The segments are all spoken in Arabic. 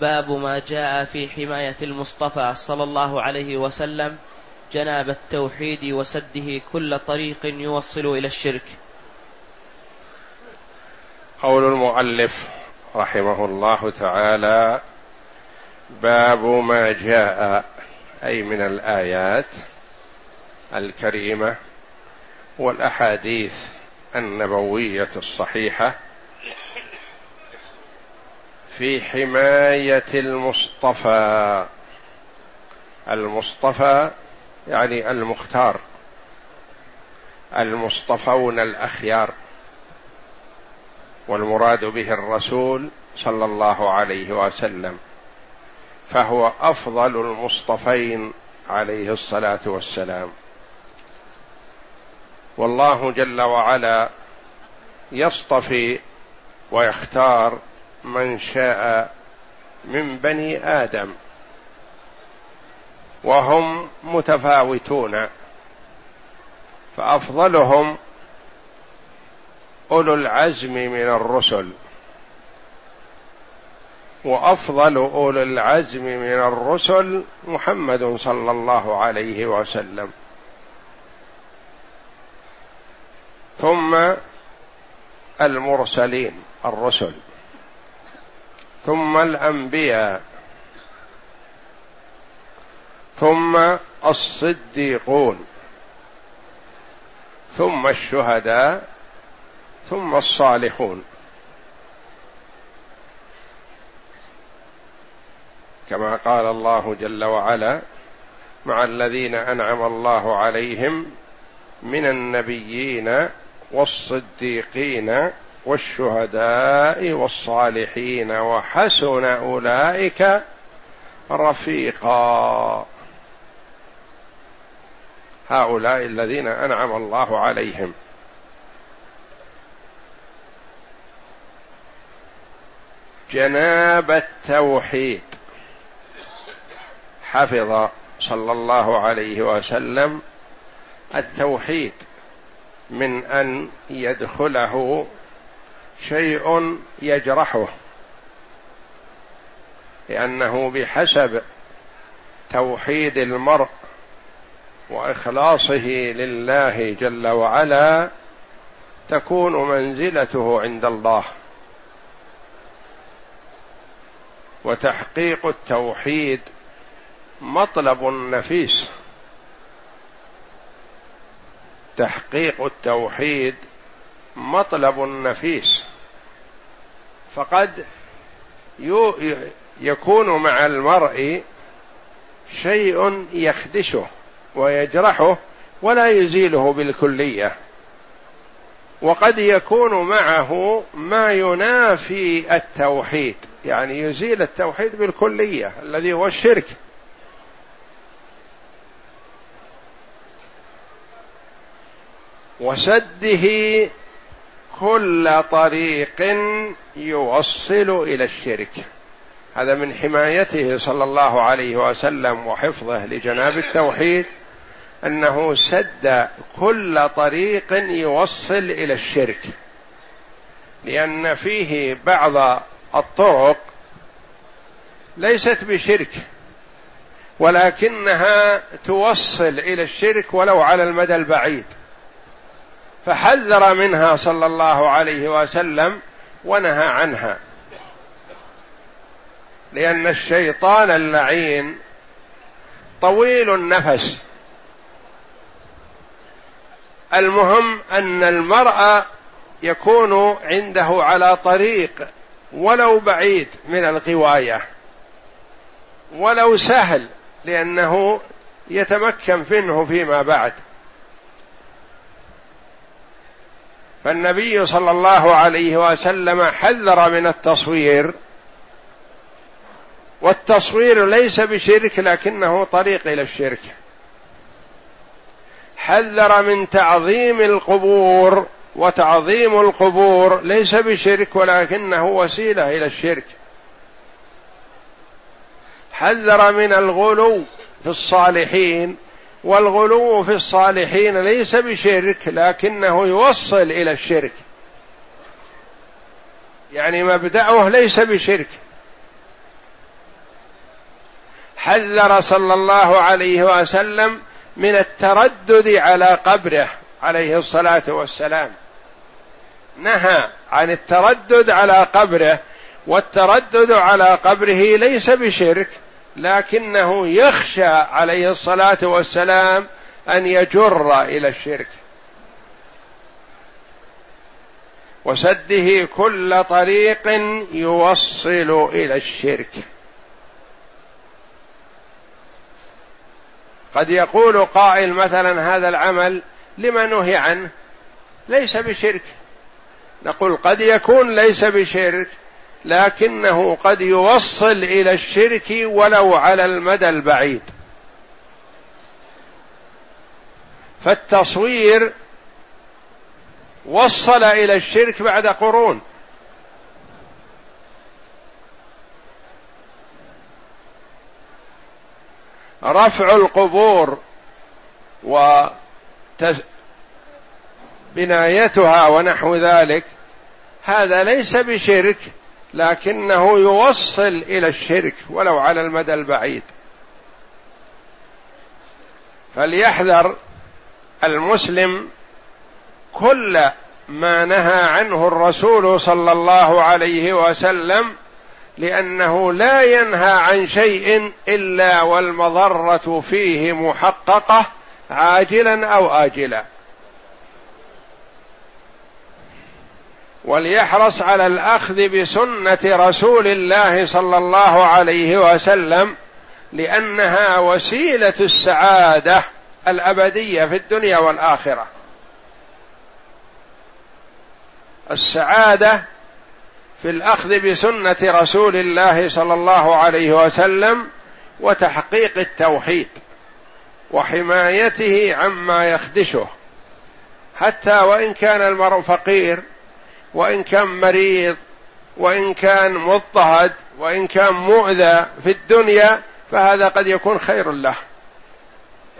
باب ما جاء في حماية المصطفى صلى الله عليه وسلم جناب التوحيد وسده كل طريق يوصل إلى الشرك. قول المؤلف رحمه الله تعالى باب ما جاء أي من الآيات الكريمة والأحاديث النبوية الصحيحة في حماية المصطفى. المصطفى يعني المختار. المصطفون الأخيار. والمراد به الرسول صلى الله عليه وسلم. فهو أفضل المصطفين عليه الصلاة والسلام. والله جل وعلا يصطفي ويختار من شاء من بني آدم وهم متفاوتون فأفضلهم أولو العزم من الرسل وأفضل أولو العزم من الرسل محمد صلى الله عليه وسلم. ثم المرسلين الرسل. ثم الأنبياء. ثم الصديقون. ثم الشهداء. ثم الصالحون. كما قال الله جل وعلا مع الذين أنعم الله عليهم من النبيين والصديقين والشهداء والصالحين وحسن أولئك رفيقا. هؤلاء الذين أنعم الله عليهم. جناب التوحيد. حفظ صلى الله عليه وسلم التوحيد من أن يدخله شيء يجرحه لأنه بحسب توحيد المرء وإخلاصه لله جل وعلا تكون منزلته عند الله. وتحقيق التوحيد مطلب نفيس. تحقيق التوحيد مطلب نفيس. فقد يكون مع المرء شيء يخدشه ويجرحه ولا يزيله بالكلية. وقد يكون معه ما ينافي التوحيد يعني يزيل التوحيد بالكلية الذي هو الشرك. وسده كل طريق يوصل إلى الشرك. هذا من حمايته صلى الله عليه وسلم وحفظه لجناب التوحيد أنه سد كل طريق يوصل إلى الشرك. لأن فيه بعض الطرق ليست بشرك ولكنها توصل إلى الشرك ولو على المدى البعيد. فحذر منها صلى الله عليه وسلم ونهى عنها. لأن الشيطان اللعين طويل النفس. المهم أن المرء يكون عنده على طريق ولو بعيد من الغواية. ولو سهل لأنه يتمكن منه فيما بعد. فالنبي صلى الله عليه وسلم حذر من التصوير والتصوير ليس بشرك لكنه طريق إلى الشرك. حذر من تعظيم القبور وتعظيم القبور ليس بشرك ولكنه وسيلة إلى الشرك. حذر من الغلو في الصالحين والغلو في الصالحين ليس بشرك لكنه يوصل إلى الشرك. يعني مبدأه ليس بشرك. حذر صلى الله عليه وسلم من التردد على قبره عليه الصلاة والسلام. نهى عن التردد على قبره والتردد على قبره ليس بشرك. لكنه يخشى عليه الصلاة والسلام أن يجر إلى الشرك. وسده كل طريق يوصل إلى الشرك. قد يقول قائل مثلا هذا العمل لما نهي عنه؟ ليس بشرك. نقول قد يكون ليس بشرك لكنه قد يوصل إلى الشرك ولو على المدى البعيد. فالتصوير وصل إلى الشرك بعد قرون. رفع القبور وبنايتها ونحو ذلك هذا ليس بشرك. لكنه يوصل إلى الشرك ولو على المدى البعيد. فليحذر المسلم كل ما نهى عنه الرسول صلى الله عليه وسلم لأنه لا ينهى عن شيء إلا والمضرة فيه محققة عاجلا أو اجلا. وليحرص على الأخذ بسنة رسول الله صلى الله عليه وسلم لأنها وسيلة السعادة الأبدية في الدنيا والآخرة. السعادة في الأخذ بسنة رسول الله صلى الله عليه وسلم وتحقيق التوحيد وحمايته عما يخدشه. حتى وإن كان المرء فقير وإن كان مريض وإن كان مضطهد وإن كان مؤذى في الدنيا فهذا قد يكون خير له.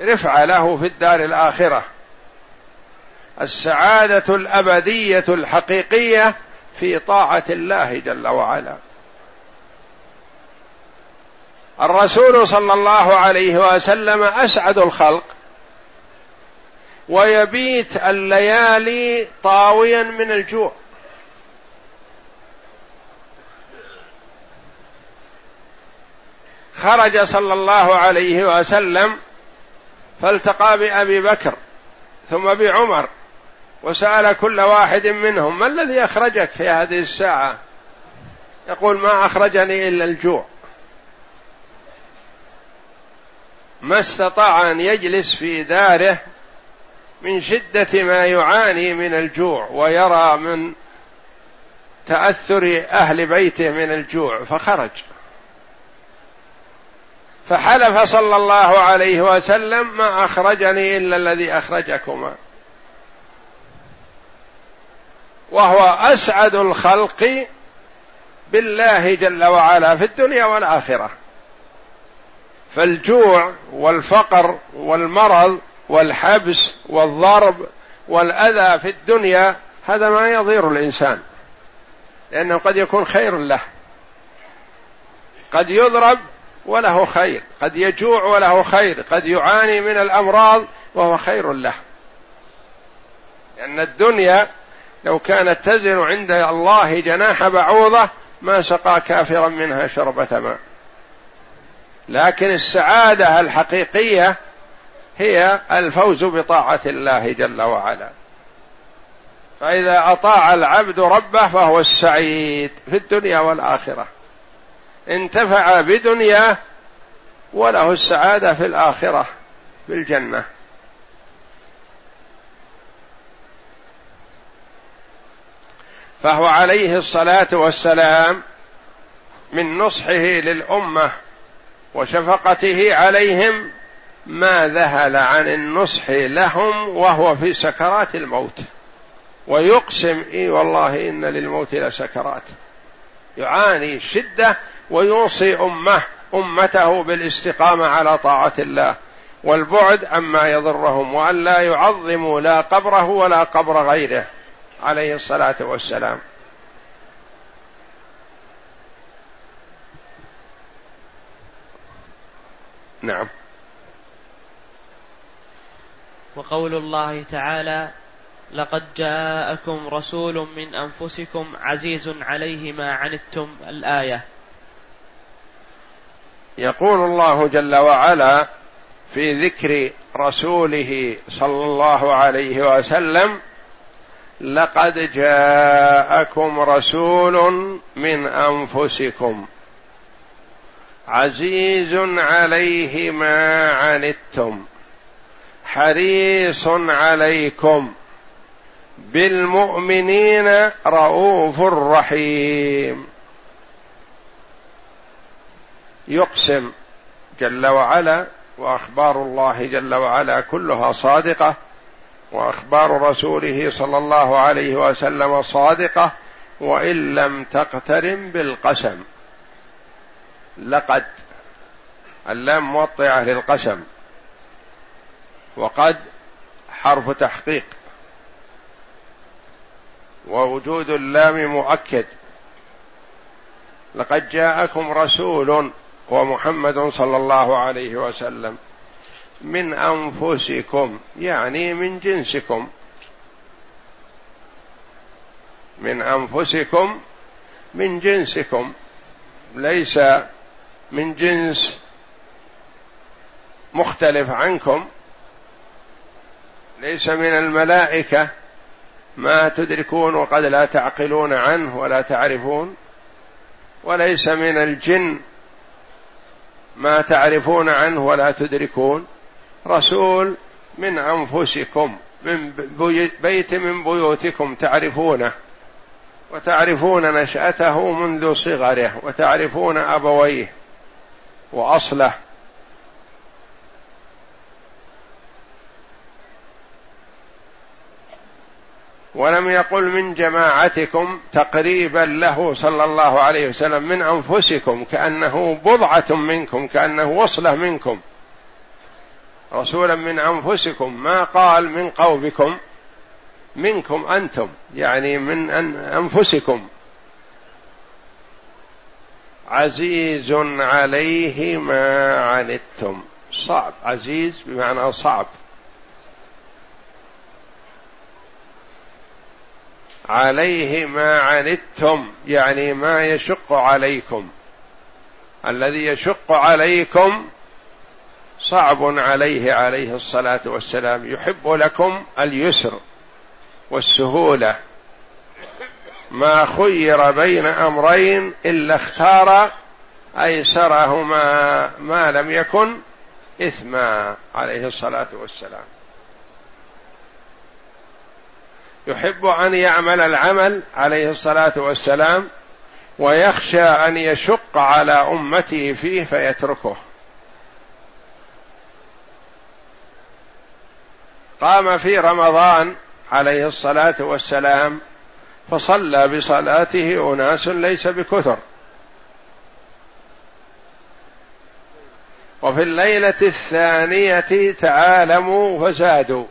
رفع له في الدار الآخرة. السعادة الأبدية الحقيقية في طاعة الله جل وعلا. الرسول صلى الله عليه وسلم أسعد الخلق. ويبيت الليالي طاويا من الجوع. خرج صلى الله عليه وسلم فالتقى بأبي بكر ثم بعمر وسأل كل واحد منهم ما الذي أخرجك في هذه الساعة؟ يقول ما أخرجني إلا الجوع. ما استطاع أن يجلس في داره من شدة ما يعاني من الجوع ويرى من تأثر أهل بيته من الجوع. فخرج. فحلف صلى الله عليه وسلم ما أخرجني إلا الذي أخرجكما. وهو أسعد الخلق بالله جل وعلا في الدنيا والآخرة. فالجوع والفقر والمرض والحبس والضرب والأذى في الدنيا هذا ما يضير الإنسان لأنه قد يكون خير له. قد يضرب وله خير. قد يجوع وله خير. قد يعاني من الأمراض وهو خير له. لأن الدنيا لو كانت تزن عند الله جناح بعوضة ما سقى كافرا منها شربة ماء. لكن السعادة الحقيقية هي الفوز بطاعة الله جل وعلا. فإذا أطاع العبد ربه فهو السعيد في الدنيا والآخرة. انتفع بدنياه وله السعادة في الآخرة في الجنة. فهو عليه الصلاة والسلام من نصحه للأمة وشفقته عليهم ما ذهل عن النصح لهم وهو في سكرات الموت. ويقسم إي والله إن للموت لسكرات. يعاني شدة ويوصي أمه أمته بالاستقامة على طاعة الله والبعد عما يضرهم وأن لا يعظموا لا قبره ولا قبر غيره عليه الصلاة والسلام. نعم. وقول الله تعالى لقد جاءكم رسول من أنفسكم عزيز عليه ما عنتم الآية. يقول الله جل وعلا في ذكر رسوله صلى الله عليه وسلم لقد جاءكم رسول من أنفسكم عزيز عليه ما عنتم حريص عليكم بالمؤمنين رؤوف رحيم. يقسم جل وعلا وأخبار الله جل وعلا كلها صادقة وأخبار رسوله صلى الله عليه وسلم صادقة وإن لم تقترن بالقسم. لقد اللام موطئة للقسم. وقد حرف تحقيق. ووجود اللام مؤكد. لقد جاءكم رسول ومحمد صلى الله عليه وسلم. من أنفسكم يعني من جنسكم. من أنفسكم من جنسكم. ليس من جنس مختلف عنكم. ليس من الملائكة ما تدركون وقد لا تعقلون عنه ولا تعرفون. وليس من الجن ما تعرفون عنه ولا تدركون رسول من أنفسكم من بيت من بيوتكم تعرفونه وتعرفون نشأته منذ صغره وتعرفون أبويه وأصله. ولم يقل من جماعتكم تقريبا له صلى الله عليه وسلم من أنفسكم كأنه بضعة منكم كأنه وصلة منكم. رسولا من أنفسكم ما قال من قومكم منكم أنتم يعني من أنفسكم. عزيز عليه ما عنتم. صعب عزيز بمعنى صعب. عليه ما عنتم يعني ما يشق عليكم. الذي يشق عليكم صعب عليه عليه الصلاة والسلام. يحب لكم اليسر والسهولة. ما خير بين أمرين إلا اختار أيسرهما ما لم يكن إثما عليه الصلاة والسلام. يحب أن يعمل العمل عليه الصلاة والسلام ويخشى أن يشق على أمته فيه فيتركه. قام في رمضان عليه الصلاة والسلام فصلى بصلاته أناس ليس بكثر. وفي الليلة الثانية تعالموا فزادوا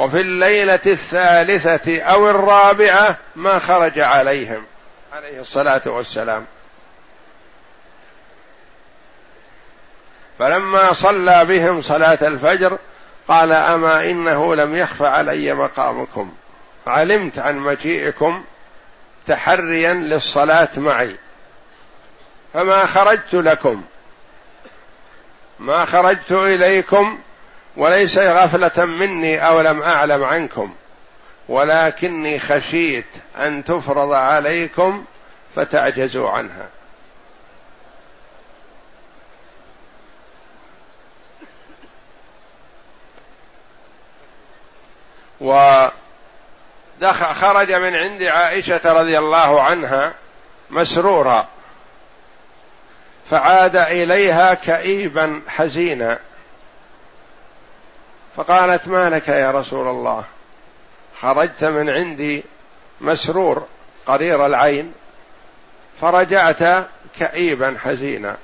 وفي الليلة الثالثة أو الرابعة ما خرج عليهم عليه الصلاة والسلام. فلما صلى بهم صلاة الفجر قال أما إنه لم يخف علي مقامكم. علمت عن مجيئكم تحريا للصلاة معي. فما خرجت لكم. ما خرجت إليكم وليس غفلة مني أو لم أعلم عنكم ولكني خشيت أن تفرض عليكم فتعجزوا عنها. وخرج من عند عائشة رضي الله عنها مسرورا فعاد إليها كئيبا حزينا. فقالت ما لك يا رسول الله؟ خرجت من عندي مسرور قرير العين فرجعت كئيبا حزينا.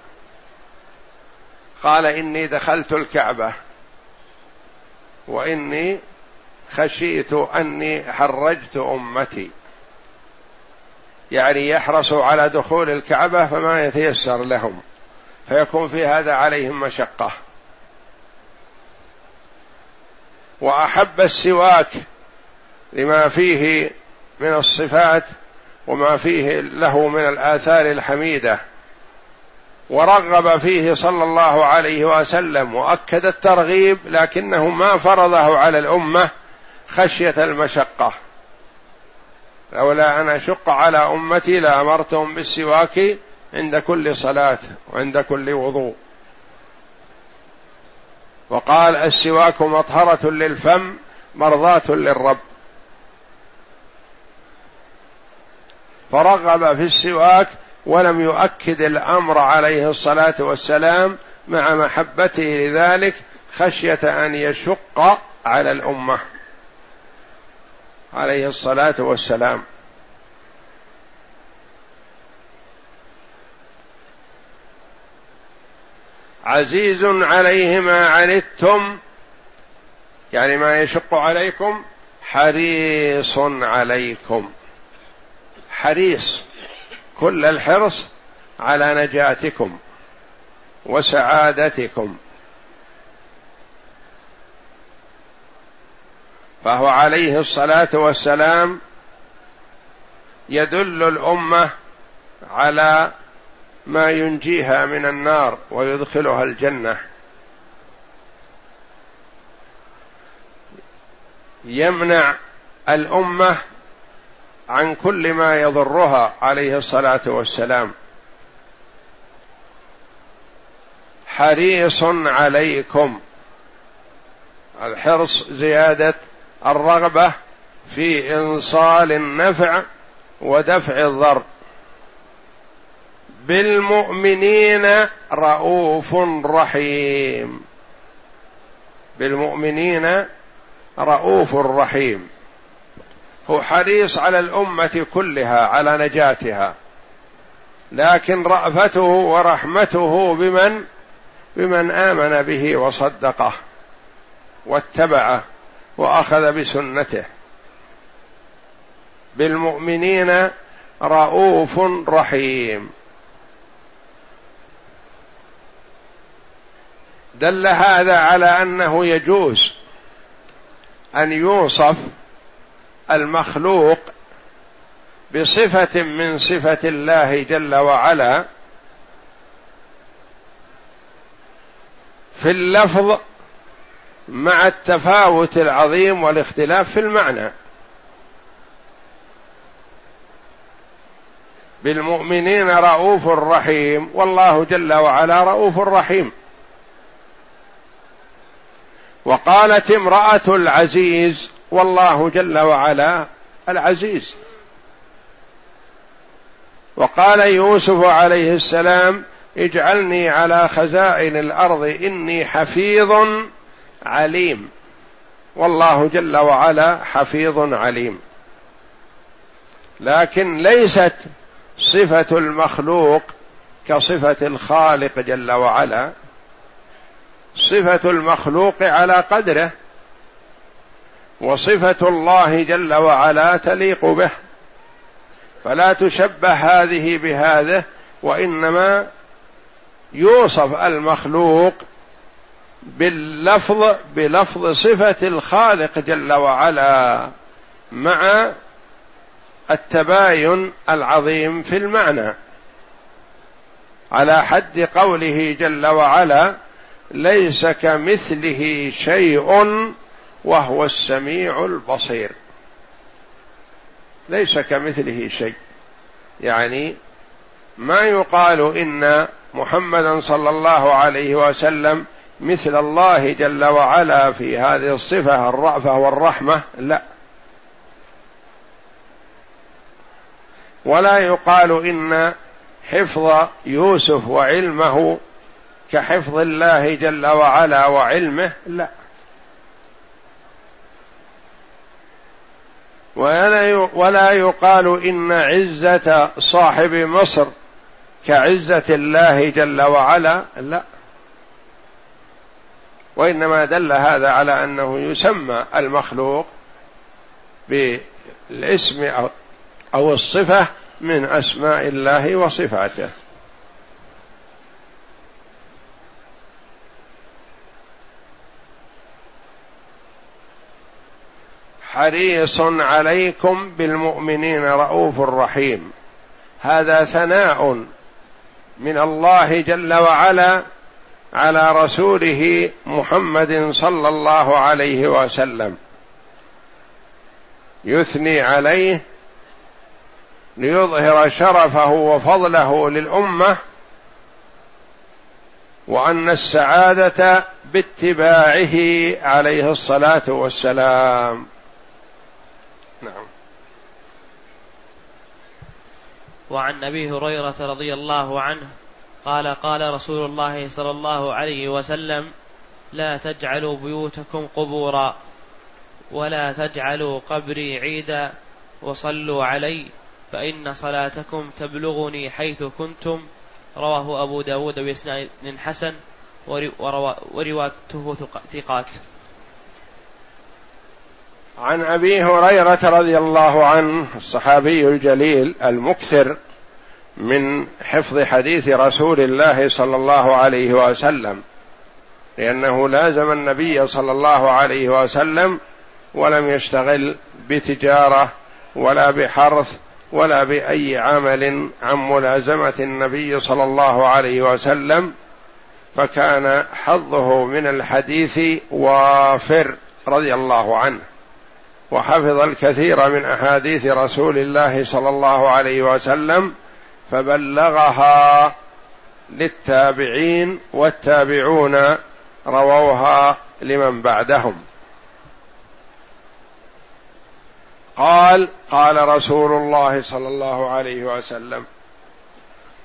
قال إني دخلت الكعبة وإني خشيت أني حرجت أمتي. يعني يحرص على دخول الكعبة فما يتيسر لهم فيكون في هذا عليهم مشقة. وأحب السواك لما فيه من الصفات وما فيه له من الآثار الحميدة. ورغب فيه صلى الله عليه وسلم وأكد الترغيب لكنه ما فرضه على الأمة خشية المشقة. لولا أن أشق على أمتي لأمرتهم بالسواك عند كل صلاة وعند كل وضوء. وقال السواك مطهرة للفم مرضاة للرب. فرغب في السواك ولم يؤكد الأمر عليه الصلاة والسلام مع محبته لذلك خشية أن يشق على الأمة عليه الصلاة والسلام. عزيز عليه ما عنتم يعني ما يشق عليكم حريص عليكم. حريص كل الحرص على نجاتكم وسعادتكم. فهو عليه الصلاة والسلام يدل الأمة على ما ينجيها من النار ويدخلها الجنة. يمنع الأمة عن كل ما يضرها عليه الصلاة والسلام. حريص عليكم. الحرص زيادة الرغبة في إنصال النفع ودفع الضر. بالمؤمنين رؤوف رحيم. بالمؤمنين رؤوف رحيم. هو حريص على الأمة كلها على نجاتها. لكن رأفته ورحمته بمن؟ بمن آمن به وصدقه واتبعه وأخذ بسنته. بالمؤمنين رؤوف رحيم. دل هذا على أنه يجوز أن يوصف المخلوق بصفة من صفة الله جل وعلا في اللفظ مع التفاوت العظيم والاختلاف في المعنى. بالمؤمنين رؤوف رحيم والله جل وعلا رؤوف رحيم. وقالت امرأة العزيز والله جل وعلا العزيز. وقال يوسف عليه السلام اجعلني على خزائن الأرض إني حفيظ عليم. والله جل وعلا حفيظ عليم. لكن ليست صفة المخلوق كصفة الخالق جل وعلا. صفة المخلوق على قدره وصفة الله جل وعلا تليق به. فلا تشبه هذه بهذه وإنما يوصف المخلوق باللفظ بلفظ صفة الخالق جل وعلا مع التباين العظيم في المعنى. على حد قوله جل وعلا ليس كمثله شيء وهو السميع البصير. ليس كمثله شيء. يعني ما يقال إن محمدا صلى الله عليه وسلم مثل الله جل وعلا في هذه الصفة الرأفة والرحمة لا. ولا يقال إن حفظ يوسف وعلمه كحفظ الله جل وعلا وعلمه. لا. ولا يقال إن عزة صاحب مصر كعزة الله جل وعلا. لا. وإنما دل هذا على أنه يسمى المخلوق بالاسم أو الصفة من أسماء الله وصفاته. حريص عليكم بالمؤمنين رؤوف رحيم. هذا ثناء من الله جل وعلا على رسوله محمد صلى الله عليه وسلم. يثني عليه ليظهر شرفه وفضله للأمة وأن السعادة باتباعه عليه الصلاة والسلام. نعم. وعن أبي هريرة رضي الله عنه قال قال رسول الله صلى الله عليه وسلم لا تجعلوا بيوتكم قبورا ولا تجعلوا قبري عيدا وصلوا علي فإن صلاتكم تبلغني حيث كنتم رواه أبو داود بإسناد حسن ورواته ثقات. عن أبي هريرة رضي الله عنه الصحابي الجليل المكثر من حفظ حديث رسول الله صلى الله عليه وسلم لأنه لازم النبي صلى الله عليه وسلم ولم يشتغل بتجارة ولا بحرث ولا بأي عمل عن ملازمة النبي صلى الله عليه وسلم فكان حظه من الحديث وافر رضي الله عنه. وحفظ الكثير من أحاديث رسول الله صلى الله عليه وسلم فبلغها للتابعين والتابعون رووها لمن بعدهم. قال قال رسول الله صلى الله عليه وسلم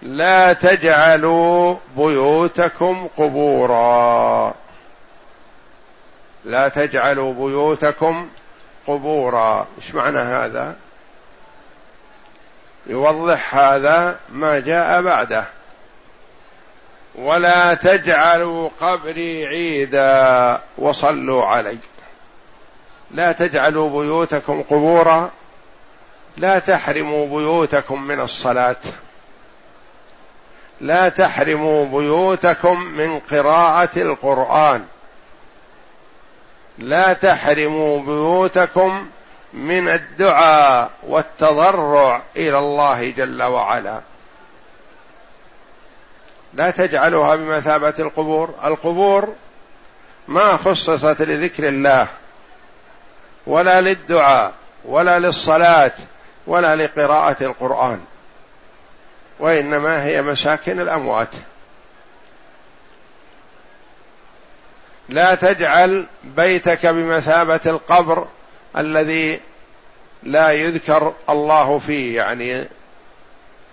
لا تجعلوا بيوتكم قبورا. لا تجعلوا بيوتكم قبورا إيش معنى هذا؟ يوضح هذا ما جاء بعده. ولا تجعلوا قبري عيدا وصلوا علي. لا تجعلوا بيوتكم قبورا لا تحرموا بيوتكم من الصلاة. لا تحرموا بيوتكم من قراءة القرآن. لا تحرموا بيوتكم من الدعاء والتضرع إلى الله جل وعلا. لا تجعلوها بمثابة القبور. القبور ما خصصت لذكر الله ولا للدعاء ولا للصلاة ولا لقراءة القرآن وإنما هي مساكن الأموات. لا تجعل بيتك بمثابة القبر الذي لا يذكر الله فيه. يعني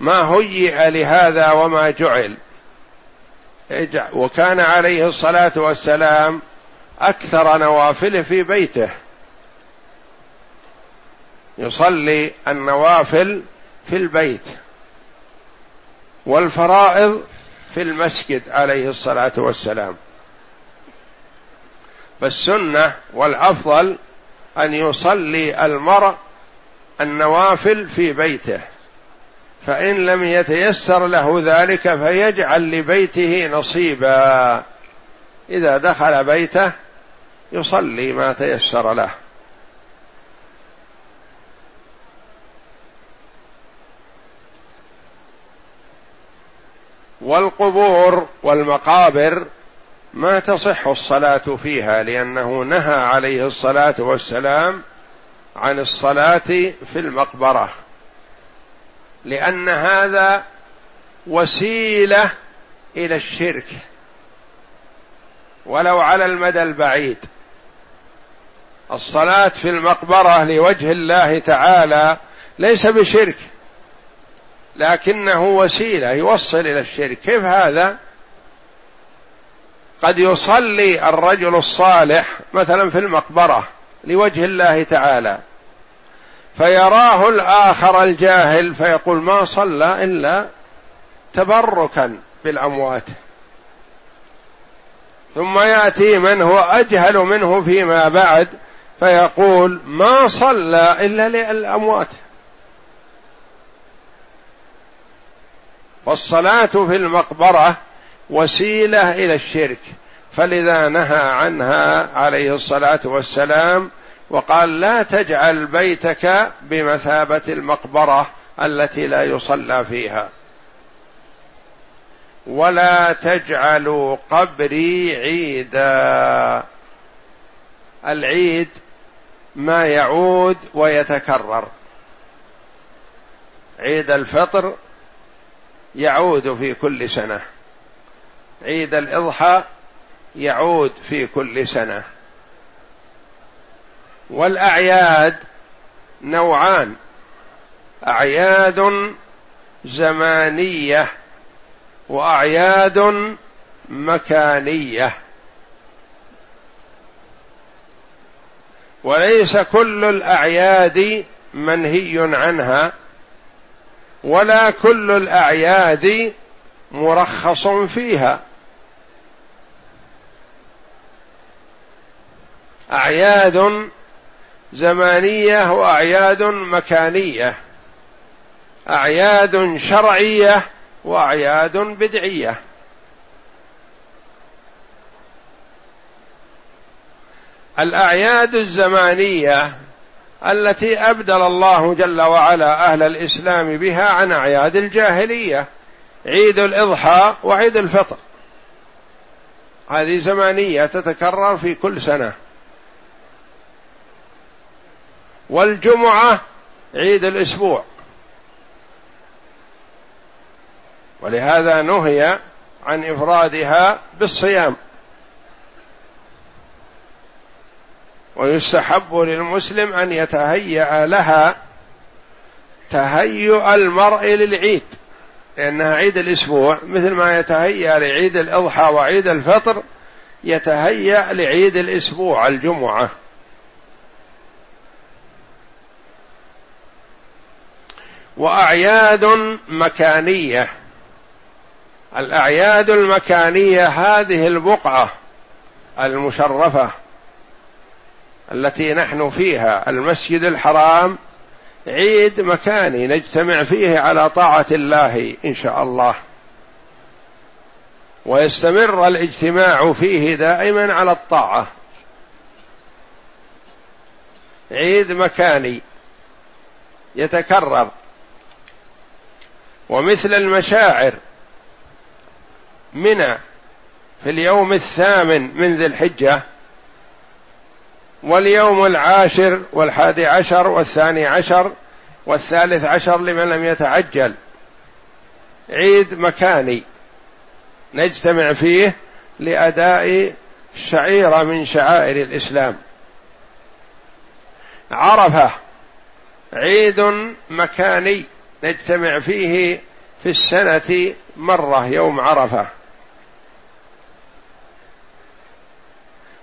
ما هيئ لهذا وما جعل. وكان عليه الصلاة والسلام أكثر نوافله في بيته. يصلي النوافل في البيت والفرائض في المسجد عليه الصلاة والسلام. فالسنة والأفضل أن يصلي المرء النوافل في بيته. فإن لم يتيسر له ذلك فيجعل لبيته نصيبا. إذا دخل بيته يصلي ما تيسر له. والقبور والمقابر ما تصح الصلاة فيها لأنه نهى عليه الصلاة والسلام عن الصلاة في المقبرة. لأن هذا وسيلة إلى الشرك. ولو على المدى البعيد. الصلاة في المقبرة لوجه الله تعالى ليس بشرك. لكنه وسيلة يوصل إلى الشرك. كيف هذا؟ قد يصلي الرجل الصالح مثلا في المقبرة لوجه الله تعالى فيراه الآخر الجاهل فيقول ما صلى إلا تبركا بالأموات. ثم يأتي من هو أجهل منه فيما بعد فيقول ما صلى إلا للأموات. والصلاة في المقبرة وسيلة إلى الشرك. فلذا نهى عنها عليه الصلاة والسلام وقال لا تجعل بيتك بمثابة المقبرة التي لا يصلى فيها. ولا تجعلوا قبري عيدا. العيد ما يعود ويتكرر. عيد الفطر يعود في كل سنة. عيد الأضحى يعود في كل سنة. والأعياد نوعان. أعياد زمانية وأعياد مكانية. وليس كل الأعياد منهي عنها ولا كل الأعياد مرخص فيها. أعياد زمانية وأعياد مكانية. أعياد شرعية وأعياد بدعية. الأعياد الزمانية التي أبدل الله جل وعلا أهل الإسلام بها عن أعياد الجاهلية. عيد الإضحى وعيد الفطر. هذه زمانية تتكرر في كل سنة. والجمعة عيد الأسبوع. ولهذا نهي عن إفرادها بالصيام. ويستحب للمسلم أن يتهيأ لها تهيؤ المرء للعيد لأنها عيد الأسبوع. مثل ما يتهيأ لعيد الأضحى وعيد الفطر يتهيأ لعيد الأسبوع الجمعة. وأعياد مكانية. الأعياد المكانية هذه البقعة المشرفة التي نحن فيها المسجد الحرام عيد مكاني نجتمع فيه على طاعة الله إن شاء الله. ويستمر الاجتماع فيه دائما على الطاعة. عيد مكاني يتكرر. ومثل المشاعر. منى في اليوم الثامن من ذي الحجة واليوم العاشر والحادي عشر والثاني عشر والثالث عشر لمن لم يتعجل. عيد مكاني. نجتمع فيه لأداء شعيرة من شعائر الإسلام. عرفة. عيد مكاني. نجتمع فيه في السنة مرة يوم عرفة.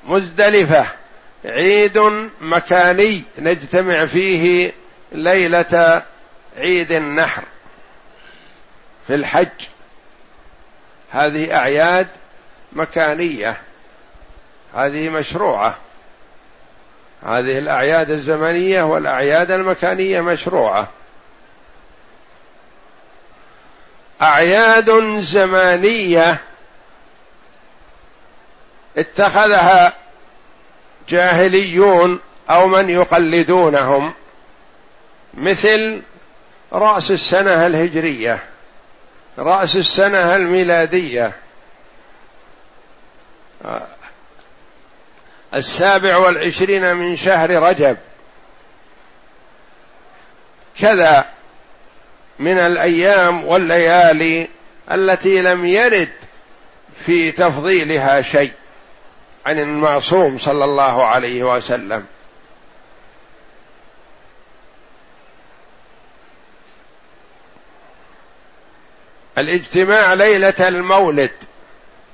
مزدلفة. عيد مكاني. نجتمع فيه ليلة عيد النحر. في الحج. هذه أعياد مكانية. هذه مشروعة. هذه الأعياد الزمنية والأعياد المكانية مشروعة. أعياد زمانية اتخذها جاهليون أو من يقلدونهم مثل رأس السنة الهجرية رأس السنة الميلادية. السابع والعشرين من شهر رجب. كذا. من الأيام والليالي التي لم يرد في تفضيلها شيء عن المعصوم صلى الله عليه وسلم. الاجتماع ليلة المولد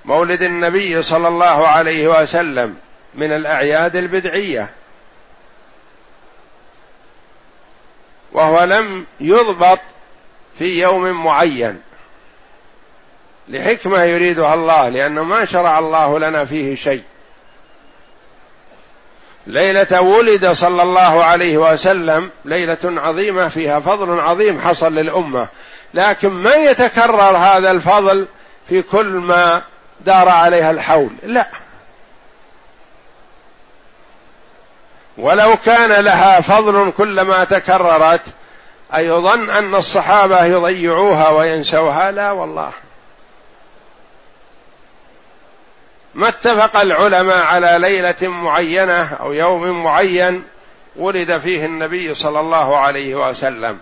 مولد النبي صلى الله عليه وسلم من الأعياد البدعية. وهو لم يضبط في يوم معين لحكمة يريدها الله لأنه ما شرع الله لنا فيه شيء. ليلة ولد صلى الله عليه وسلم ليلة عظيمة فيها فضل عظيم حصل للأمة لكن ما يتكرر هذا الفضل في كل ما دار عليها الحول لا. ولو كان لها فضل كلما تكررت أيظن أن الصحابة يضيعوها وينسوها؟ لا والله. ما اتفق العلماء على ليلة معينة أو يوم معين ولد فيه النبي صلى الله عليه وسلم.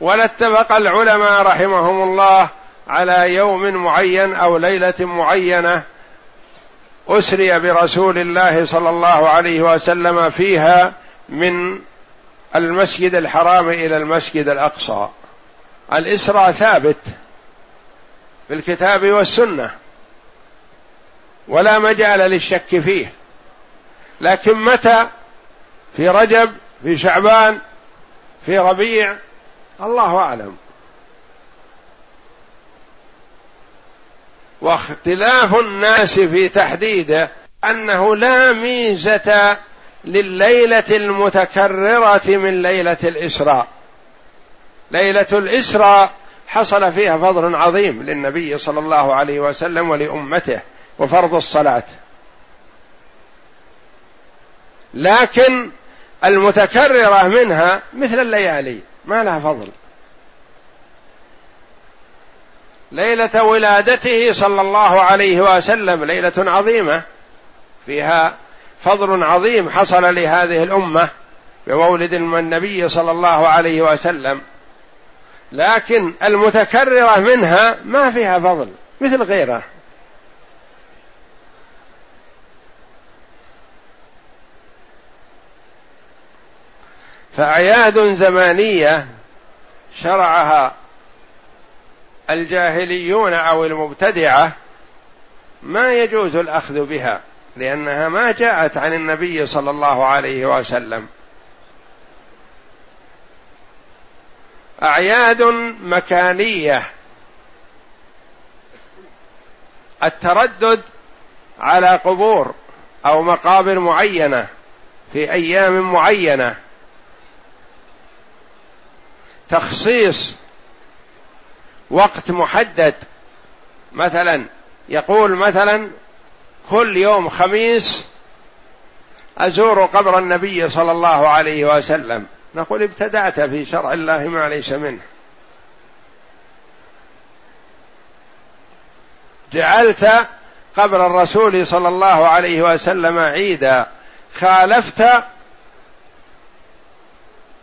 ولا اتفق العلماء رحمهم الله على يوم معين أو ليلة معينة أسري برسول الله صلى الله عليه وسلم فيها من المسجد الحرام إلى المسجد الأقصى. الإسراء ثابت في الكتاب والسنة ولا مجال للشك فيه. لكن متى؟ في رجب في شعبان في ربيع الله أعلم. واختلاف الناس في تحديده أنه لا ميزة لليلة المتكررة من ليلة الاسراء ليلة الاسراء حصل فيها فضل عظيم للنبي صلى الله عليه وسلم ولأمته وفرض الصلاة. لكن المتكررة منها مثل الليالي ما لها فضل. ليلة ولادته صلى الله عليه وسلم ليلة عظيمة فيها فضل عظيم حصل لهذه الأمة بمولد النبي صلى الله عليه وسلم. لكن المتكررة منها ما فيها فضل مثل غيره فأعياد زمانية شرعها الجاهليون أو المبتدعة ما يجوز الأخذ بها. لأنها ما جاءت عن النبي صلى الله عليه وسلم. أعياد مكانية. التردد على قبور أو مقابر معينة في أيام معينة. تخصيص وقت محدد. مثلا يقول مثلا كل يوم خميس أزور قبر النبي صلى الله عليه وسلم. نقول ابتدعت في شرع الله ما ليس منه. جعلت قبر الرسول صلى الله عليه وسلم عيدا. خالفت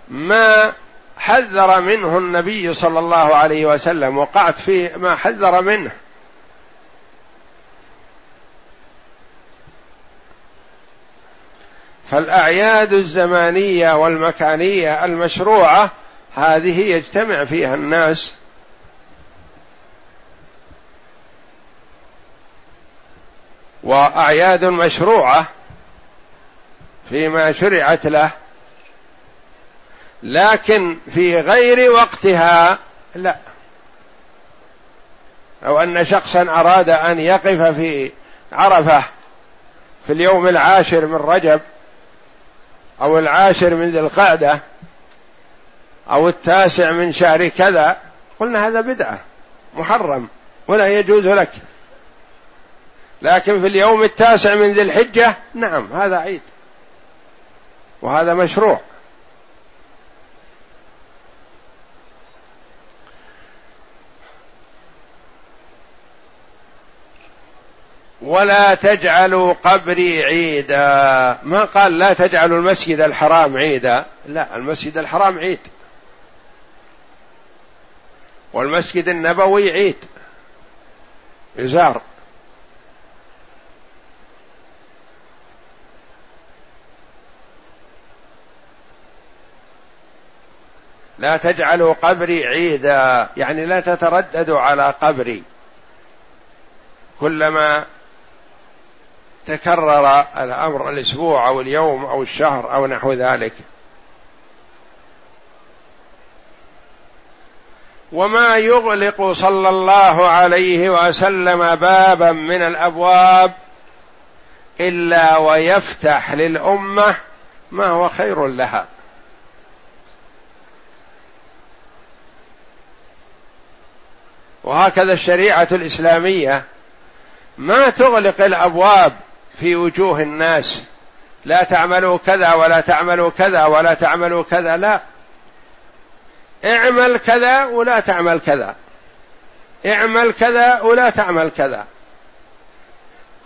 ما حذر منه النبي صلى الله عليه وسلم. وقعت في ما حذر منه. فالأعياد الزمانية والمكانية المشروعة هذه يجتمع فيها الناس وأعياد مشروعة فيما شرعت له لكن في غير وقتها لا. أو أن شخصا أراد أن يقف في عرفة في اليوم العاشر من رجب أو العاشر من ذي القعدة أو التاسع من شهر كذا قلنا هذا بدعة محرم ولا يجوز لك. لكن في اليوم التاسع من ذي الحجة نعم هذا عيد وهذا مشروع. ولا تجعلوا قبري عيدا. ما قال لا تجعلوا المسجد الحرام عيدا. لا المسجد الحرام عيد. والمسجد النبوي عيد. يزار. لا تجعلوا قبري عيدا. يعني لا تترددوا على قبري. كلما تكرر الأمر الأسبوع أو اليوم أو الشهر أو نحو ذلك. وما يغلق صلى الله عليه وسلم بابا من الأبواب إلا ويفتح للأمة ما هو خير لها. وهكذا الشريعة الإسلامية ما تغلق الأبواب في وجوه الناس. لا تعملوا كذا ولا تعملوا كذا ولا تعملوا كذا لا. اعمل كذا ولا تعمل كذا. اعمل كذا ولا تعمل كذا.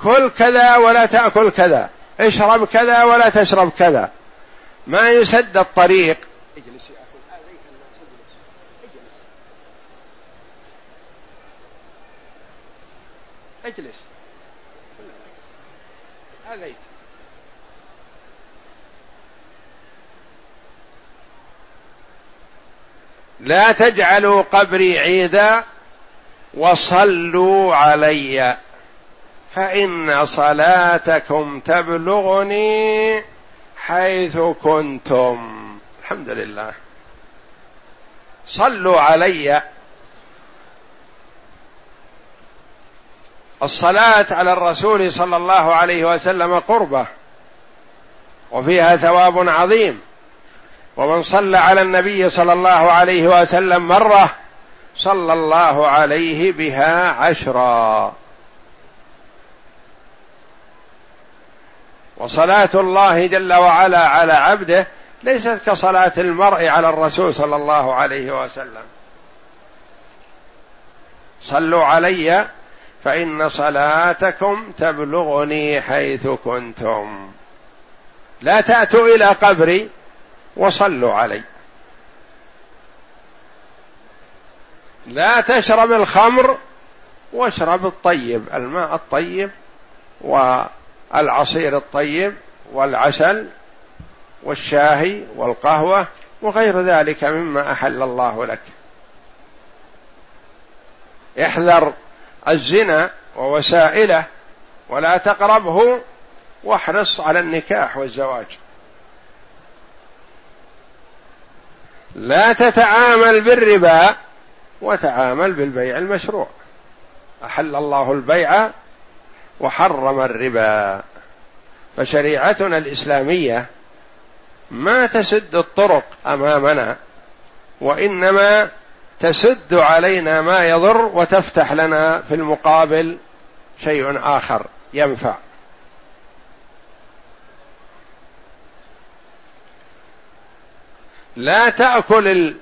كل كذا ولا تأكل كذا. اشرب كذا ولا تشرب كذا. ما يسد الطريق. اجلس يا اجلس اجلس اذيت لا تجعلوا قبري عيدا وصلوا علي. فإن صلاتكم تبلغني حيث كنتم. الحمد لله. صلوا علي. الصلاة على الرسول صلى الله عليه وسلم قربة وفيها ثواب عظيم. ومن صلى على النبي صلى الله عليه وسلم مرة صلى الله عليه بها عشرا. وصلاة الله جل وعلا على عبده ليست كصلاة المرء على الرسول صلى الله عليه وسلم. صلوا علي فإن صلاتكم تبلغني حيث كنتم. لا تأتوا إلى قبري وصلوا علي. لا تشرب الخمر واشرب الطيب الماء الطيب والعصير الطيب والعسل والشاهي والقهوة وغير ذلك مما أحل الله لك. احذر الزنا ووسائله ولا تقربه واحرص على النكاح والزواج. لا تتعامل بالربا وتعامل بالبيع المشروع. أحل الله البيع وحرم الربا. فشريعتنا الإسلامية ما تسد الطرق أمامنا وإنما تسد علينا ما يضر وتفتح لنا في المقابل شيء آخر ينفع. لا تأكل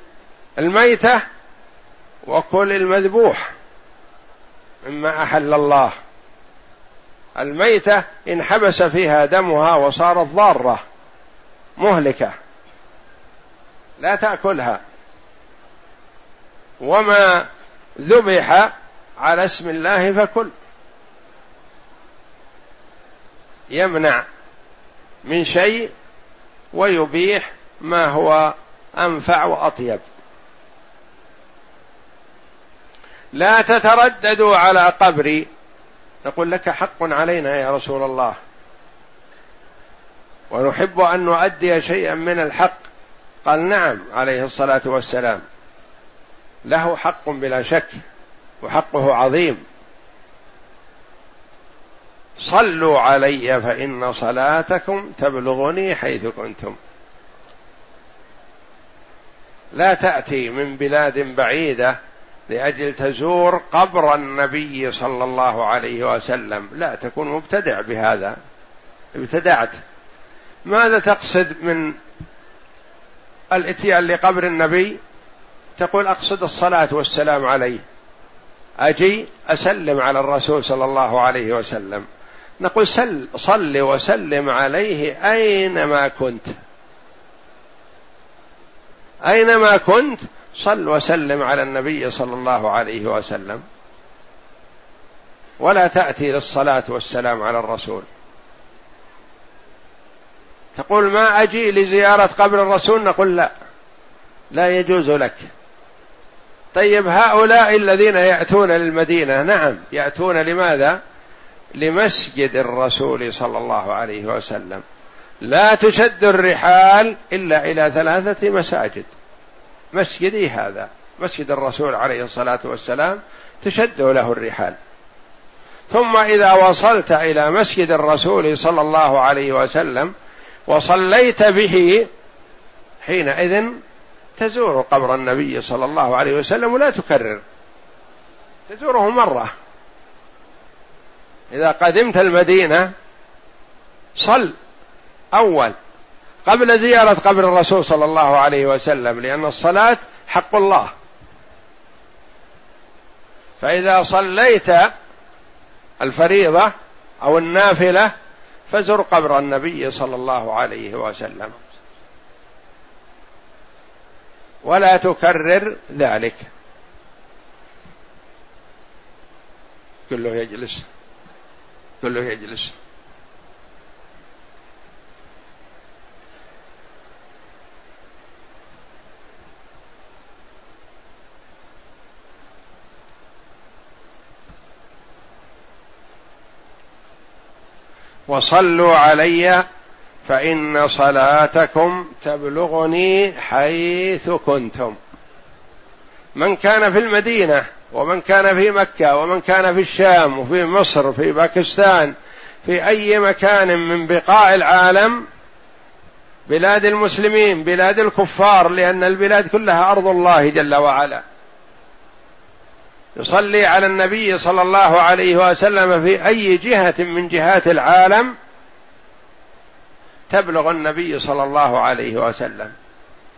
الميتة وكل المذبوح مما أحل الله. الميتة إن حبس فيها دمها وصارت ضارة مهلكة. لا تأكلها. وما ذبح على اسم الله فكل. يمنع من شيء ويبيح ما هو أنفع وأطيب. لا تترددوا على قبري. نقول لك حق علينا يا رسول الله. ونحب أن نؤدي شيئا من الحق. قال نعم عليه الصلاة والسلام. له حق بلا شك وحقه عظيم. صلوا علي فإن صلاتكم تبلغني حيث كنتم. لا تأتي من بلاد بعيدة لأجل تزور قبر النبي صلى الله عليه وسلم. لا تكون مبتدع بهذا. ابتدعت. ماذا تقصد من الاتيان لقبر النبي؟ تقول أقصد الصلاة والسلام عليه. أجي أسلم على الرسول صلى الله عليه وسلم. نقول سل صل وسلم عليه أينما كنت. أينما كنت صل وسلم على النبي صلى الله عليه وسلم. ولا تأتي للصلاة والسلام على الرسول. تقول ما أجي لزيارة قبر الرسول؟ نقول لا. لا يجوز لك. طيب هؤلاء الذين يأتون للمدينة نعم يأتون لماذا؟ لمسجد الرسول صلى الله عليه وسلم. لا تشد الرحال إلا إلى ثلاثة مساجد. مسجدي هذا. مسجد الرسول عليه الصلاة والسلام تشد له الرحال. ثم إذا وصلت إلى مسجد الرسول صلى الله عليه وسلم وصليت به حينئذ تزور قبر النبي صلى الله عليه وسلم ولا تكرر. تزوره مرة. إذا قدمت المدينة صل. أول قبل زيارة قبر الرسول صلى الله عليه وسلم لأن الصلاة حق الله. فإذا صليت الفريضة أو النافلة فزر قبر النبي صلى الله عليه وسلم. ولا تكرر ذلك. كله يجلس. كله يجلس. وصلوا علي فإن صلاتكم تبلغني حيث كنتم. من كان في المدينة ومن كان في مكة ومن كان في الشام وفي مصر في باكستان في أي مكان من بقاع العالم بلاد المسلمين بلاد الكفار لأن البلاد كلها أرض الله جل وعلا. يصلي على النبي صلى الله عليه وسلم في أي جهة من جهات العالم تبلغ النبي صلى الله عليه وسلم.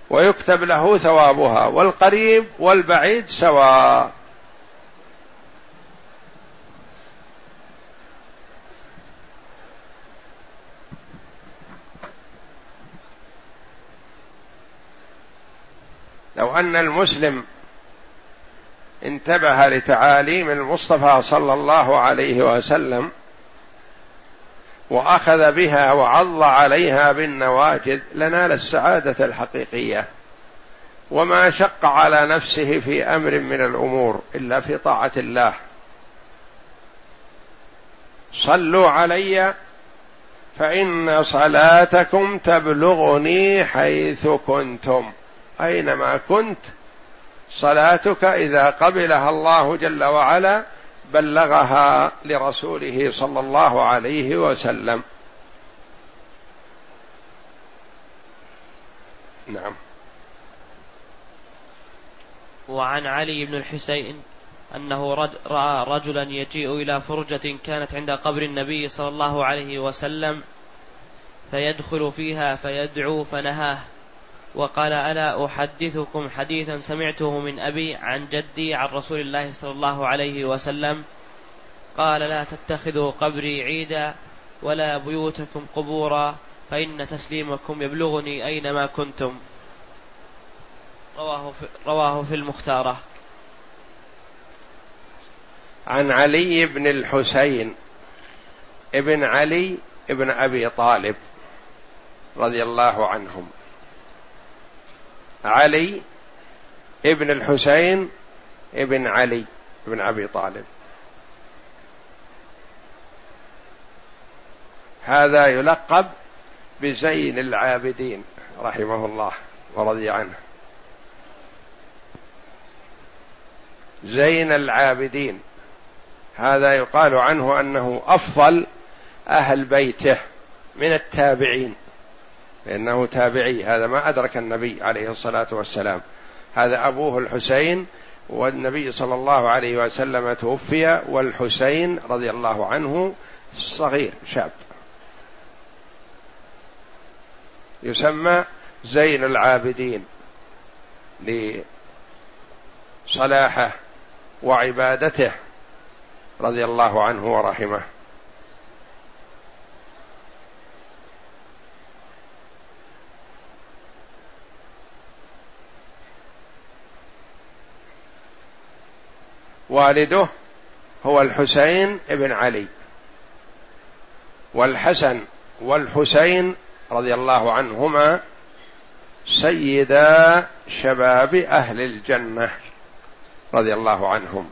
ويكتب له ثوابها والقريب والبعيد سواء. لو أن المسلم انتبه لتعاليم المصطفى صلى الله عليه وسلم وأخذ بها وعض عليها بالنواجذ لنال السعادة الحقيقية وما شق على نفسه في أمر من الأمور إلا في طاعة الله. صلوا علي فإن صلاتكم تبلغني حيث كنتم. أينما كنت صلاتك إذا قبلها الله جل وعلا بلغها لرسوله صلى الله عليه وسلم. نعم. وعن علي بن الحسين أنه رأى رجلا يجيء إلى فرجة كانت عند قبر النبي صلى الله عليه وسلم فيدخل فيها فيدعو فنهاه. وقال ألا أحدثكم حديثا سمعته من أبي عن جدي عن رسول الله صلى الله عليه وسلم قال لا تتخذوا قبري عيدا ولا بيوتكم قبورا فإن تسليمكم يبلغني أينما كنتم. رواه في, رواه في المختارة. عن علي بن الحسين ابن علي ابن أبي طالب رضي الله عنهم. علي ابن الحسين ابن علي بن أبي طالب. هذا يلقب بزين العابدين رحمه الله ورضي عنه. زين العابدين هذا يقال عنه أنه أفضل أهل بيته من التابعين. لأنه تابعي. هذا ما أدرك النبي عليه الصلاة والسلام. هذا أبوه الحسين والنبي صلى الله عليه وسلم توفي والحسين رضي الله عنه صغير شاب. يسمى زين العابدين لصلاحه وعبادته رضي الله عنه ورحمه. والده هو الحسين بن علي. والحسن والحسين رضي الله عنهما سيدا شباب أهل الجنة رضي الله عنهم.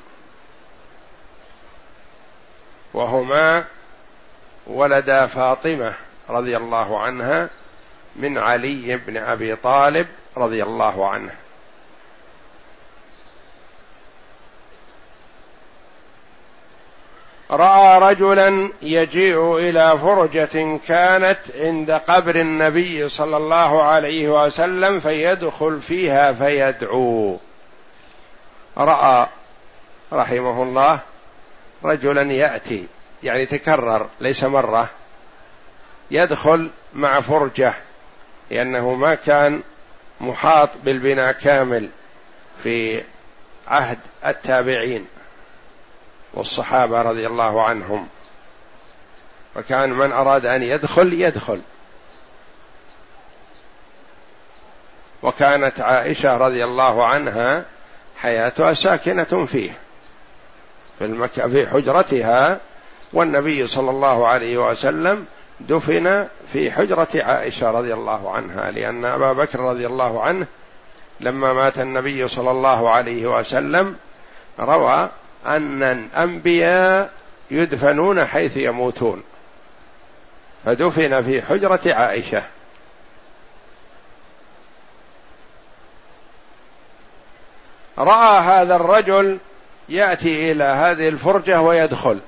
وهما ولدا فاطمة رضي الله عنها من علي بن أبي طالب رضي الله عنه. رأى رجلا يجيء إلى فرجة كانت عند قبر النبي صلى الله عليه وسلم فيدخل فيها فيدعو. رأى رحمه الله رجلا يأتي يعني تكرر ليس مرة يدخل مع فرجة لأنه ما كان محاط بالبناء كامل في عهد التابعين. والصحابة رضي الله عنهم وكان من أراد أن يدخل يدخل وكانت عائشة رضي الله عنها حياتها ساكنة فيه في. في حجرتها والنبي صلى الله عليه وسلم دفن في حجرة عائشة رضي الله عنها لأن أبا بكر رضي الله عنه لما مات النبي صلى الله عليه وسلم روى أن الأنبياء يدفنون حيث يموتون. فدفن في حجرة عائشة. رأى هذا الرجل يأتي إلى هذه الفرجة ويدخل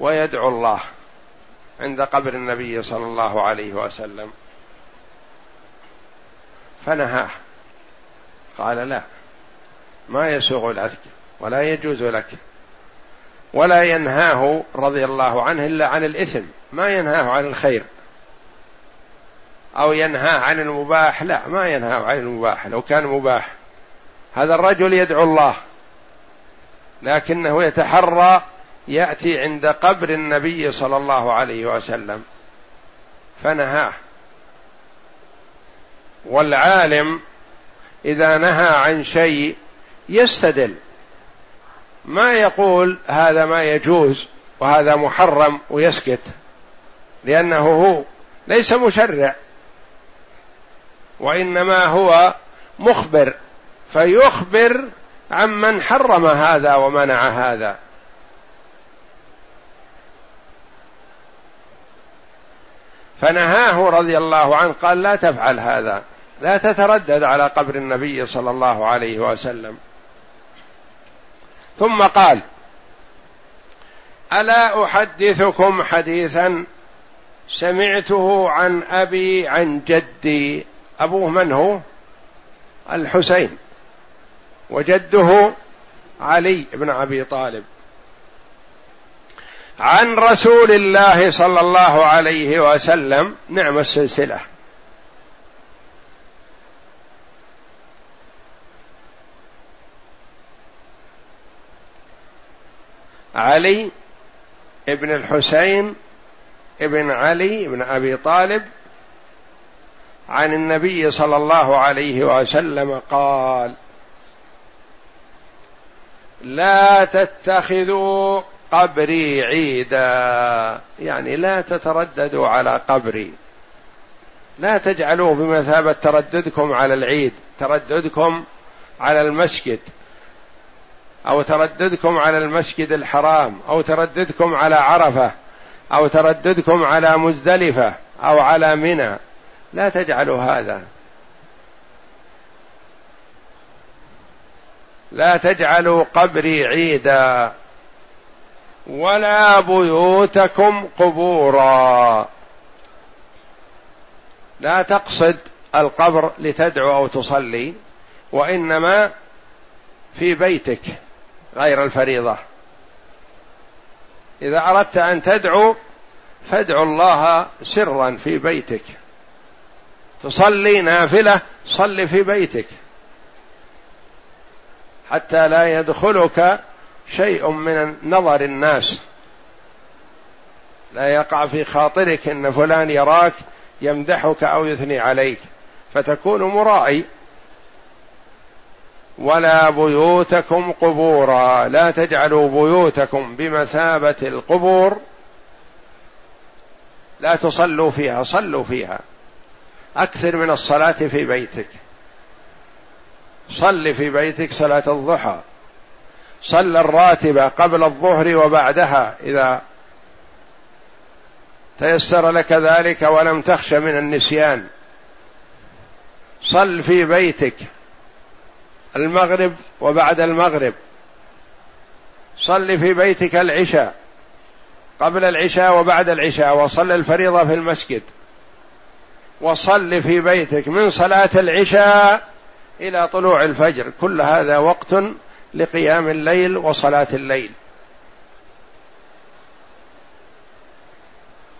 ويدعو الله عند قبر النبي صلى الله عليه وسلم. فنهاه. قال لا ما يسوغ لك ولا يجوز لك. ولا ينهاه رضي الله عنه إلا عن الإثم. ما ينهاه عن الخير. أو ينهاه عن المباح. لا ما ينهاه عن المباح. لو كان مباح. هذا الرجل يدعو الله. لكنه يتحرى يأتي عند قبر النبي صلى الله عليه وسلم. فنهاه. والعالم إذا نهى عن شيء يستدل. ما يقول هذا ما يجوز وهذا محرم ويسكت لأنه هو ليس مشرع وإنما هو مخبر فيخبر عمن حرم هذا ومنع هذا. فنهاه رضي الله عنه قال لا تفعل هذا لا تتردد على قبر النبي صلى الله عليه وسلم. ثم قال ألا أحدثكم حديثا سمعته عن أبي عن جدي أبوه من هو؟ الحسين وجده علي بن أبي طالب. عن رسول الله صلى الله عليه وسلم نعم السلسلة. علي ابن الحسين ابن علي بن أبي طالب عن النبي صلى الله عليه وسلم قال لا تتخذوا قبري عيدا. يعني لا تترددوا على قبري. لا تجعلوه بمثابة ترددكم على العيد ترددكم على المسجد. أو ترددكم على المسجد الحرام أو ترددكم على عرفة أو ترددكم على مزدلفة أو على منى. لا تجعلوا هذا. لا تجعلوا قبري عيدا ولا بيوتكم قبورا. لا تقصد القبر لتدعو أو تصلي وإنما في بيتك. غير الفريضة. إذا أردت أن تدعو فادعو الله سرا في بيتك. تصلي نافلة صل في بيتك. حتى لا يدخلك شيء من نظر الناس. لا يقع في خاطرك إن فلان يراك يمدحك أو يثني عليك. فتكون مرائي. ولا بيوتكم قبورا. لا تجعلوا بيوتكم بمثابة القبور. لا تصلوا فيها صلوا فيها. أكثر من الصلاة في بيتك. صل في بيتك صلاة الضحى. صل الراتبه قبل الظهر وبعدها إذا تيسر لك ذلك ولم تخش من النسيان. صل في بيتك. المغرب وبعد المغرب. صل في بيتك العشاء قبل العشاء وبعد العشاء وصل الفريضة في المسجد. وصل في بيتك من صلاة العشاء إلى طلوع الفجر. كل هذا وقت لقيام الليل وصلاة الليل.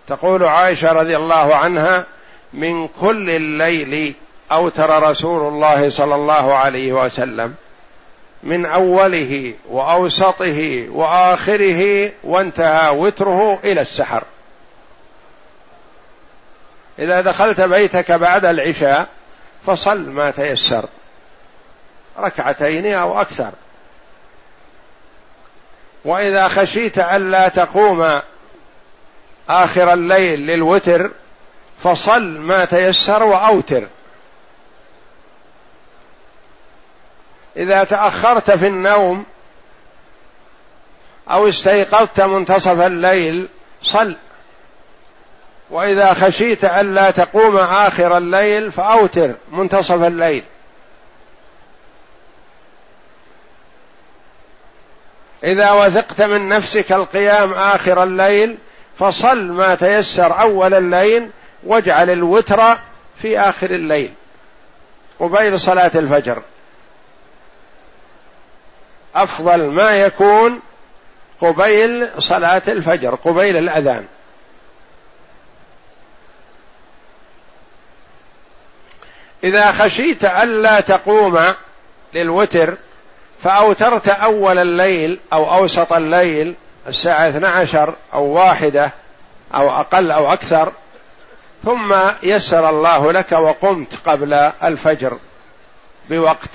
تقول عائشة رضي الله عنها من كل الليل أوتر رسول الله صلى الله عليه وسلم من أوله وأوسطه وآخره وانتهى وتره إلى السحر. إذا دخلت بيتك بعد العشاء فصل ما تيسر. ركعتين أو أكثر. وإذا خشيت الا تقوم آخر الليل للوتر فصل ما تيسر وأوتر. إذا تأخرت في النوم أو استيقظت منتصف الليل صل. وإذا خشيت ألا تقوم آخر الليل فأوتر منتصف الليل. إذا وثقت من نفسك القيام آخر الليل فصل ما تيسر أول الليل واجعل الوتر في آخر الليل. قبيل صلاة الفجر. أفضل ما يكون قبيل صلاة الفجر قبيل الأذان. إذا خشيت ألا تقوم للوتر فأوترت أول الليل أو أوسط الليل الساعة 12 أو واحدة أو أقل أو أكثر ثم يسر الله لك وقمت قبل الفجر بوقت.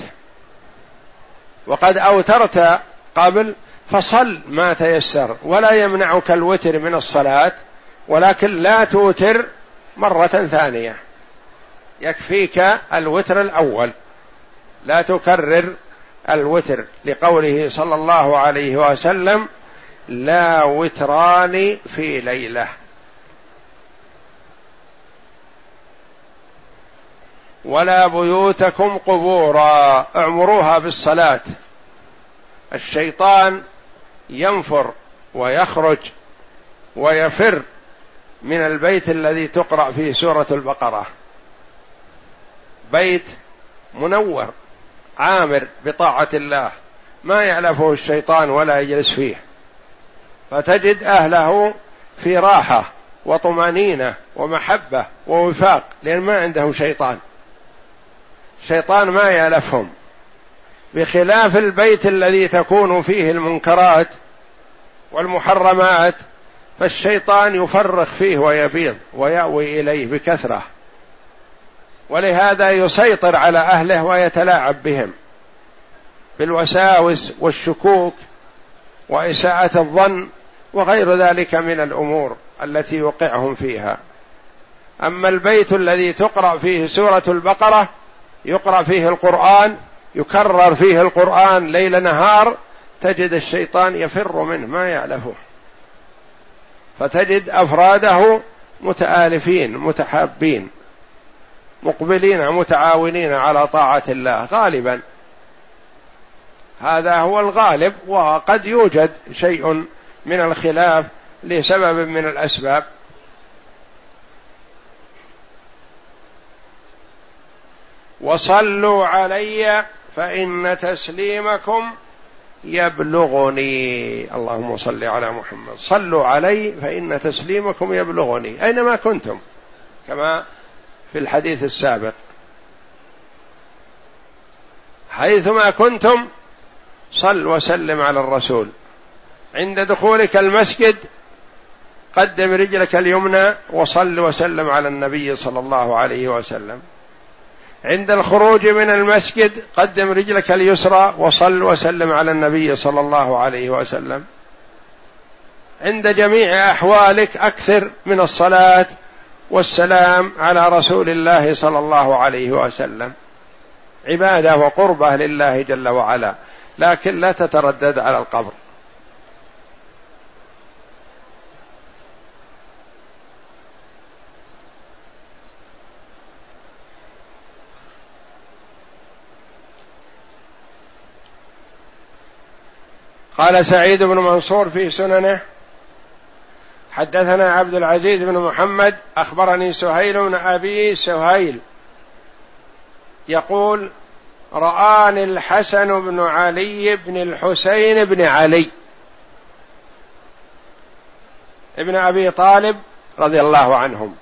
وقد أوترت قبل فصل ما تيسر ولا يمنعك الوتر من الصلاة ولكن لا توتر مرة ثانية. يكفيك الوتر الأول. لا تكرر الوتر لقوله صلى الله عليه وسلم لا وتران في ليلة. ولا بيوتكم قبورا. اعمروها بالصلاه الشيطان ينفر ويخرج ويفر من البيت الذي تقرأ فيه سورة البقرة. بيت منور عامر بطاعة الله. ما يعلفه الشيطان ولا يجلس فيه. فتجد أهله في راحة وطمأنينة ومحبة ووفاق لأن ما عندهم شيطان. شيطان ما يألفهم. بخلاف البيت الذي تكون فيه المنكرات والمحرمات فالشيطان يفرخ فيه ويبيض ويأوي إليه بكثرة. ولهذا يسيطر على أهله ويتلاعب بهم. بالوساوس والشكوك وإساءة الظن وغير ذلك من الأمور التي يوقعهم فيها. أما البيت الذي تقرأ فيه سورة البقرة يقرأ فيه القرآن يكرر فيه القرآن ليل نهار تجد الشيطان يفر منه ما يالفه فتجد أفراده متآلفين متحابين مقبلين متعاونين على طاعة الله غالبا. هذا هو الغالب وقد يوجد شيء من الخلاف لسبب من الأسباب. وصلوا علي فإن تسليمكم يبلغني. اللهم صل على محمد. صلوا علي فإن تسليمكم يبلغني. أينما كنتم؟ كما في الحديث السابق. حيثما كنتم صل وسلم على الرسول. عند دخولك المسجد قدم رجلك اليمنى وصل وسلم على النبي صلى الله عليه وسلم. عند الخروج من المسجد قدم رجلك اليسرى وصل وسلم على النبي صلى الله عليه وسلم. عند جميع أحوالك أكثر من الصلاة والسلام على رسول الله صلى الله عليه وسلم. عبادة وقربة لله جل وعلا لكن لا تتردد على القبر. قال سعيد بن منصور في سننه حدثنا عبد العزيز بن محمد أخبرني سهيل بن أبي سهيل يقول رآني الحسن بن علي بن الحسين بن علي ابن أبي طالب رضي الله عنهم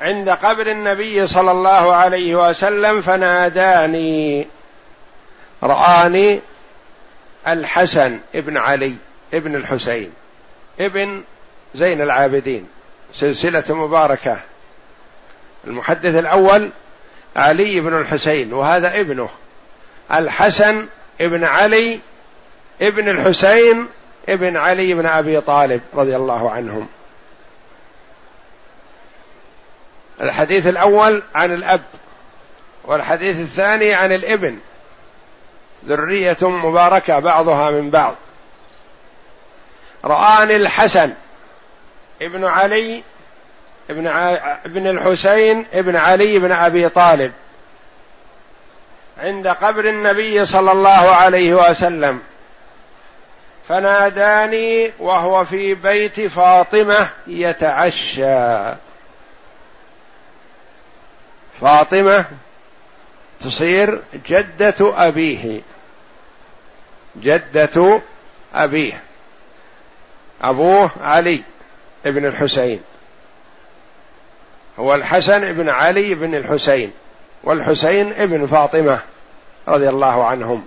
عند قبر النبي صلى الله عليه وسلم فناداني رآني الحسن ابن علي ابن الحسين ابن زين العابدين سلسلة مباركة. المحدث الأول علي بن الحسين وهذا ابنه. الحسن ابن علي ابن الحسين ابن علي بن أبي طالب رضي الله عنهم. الحديث الأول عن الأب والحديث الثاني عن الابن. ذرية مباركة بعضها من بعض. رآني الحسن ابن علي ابن ابن الحسين ابن علي بن أبي طالب. عند قبر النبي صلى الله عليه وسلم. فناداني وهو في بيت فاطمة يتعشى. فاطمة تصير جدة أبيه. جدة أبيه. أبوه علي ابن الحسين. هو الحسن بن علي بن الحسين والحسين ابن فاطمة رضي الله عنهم.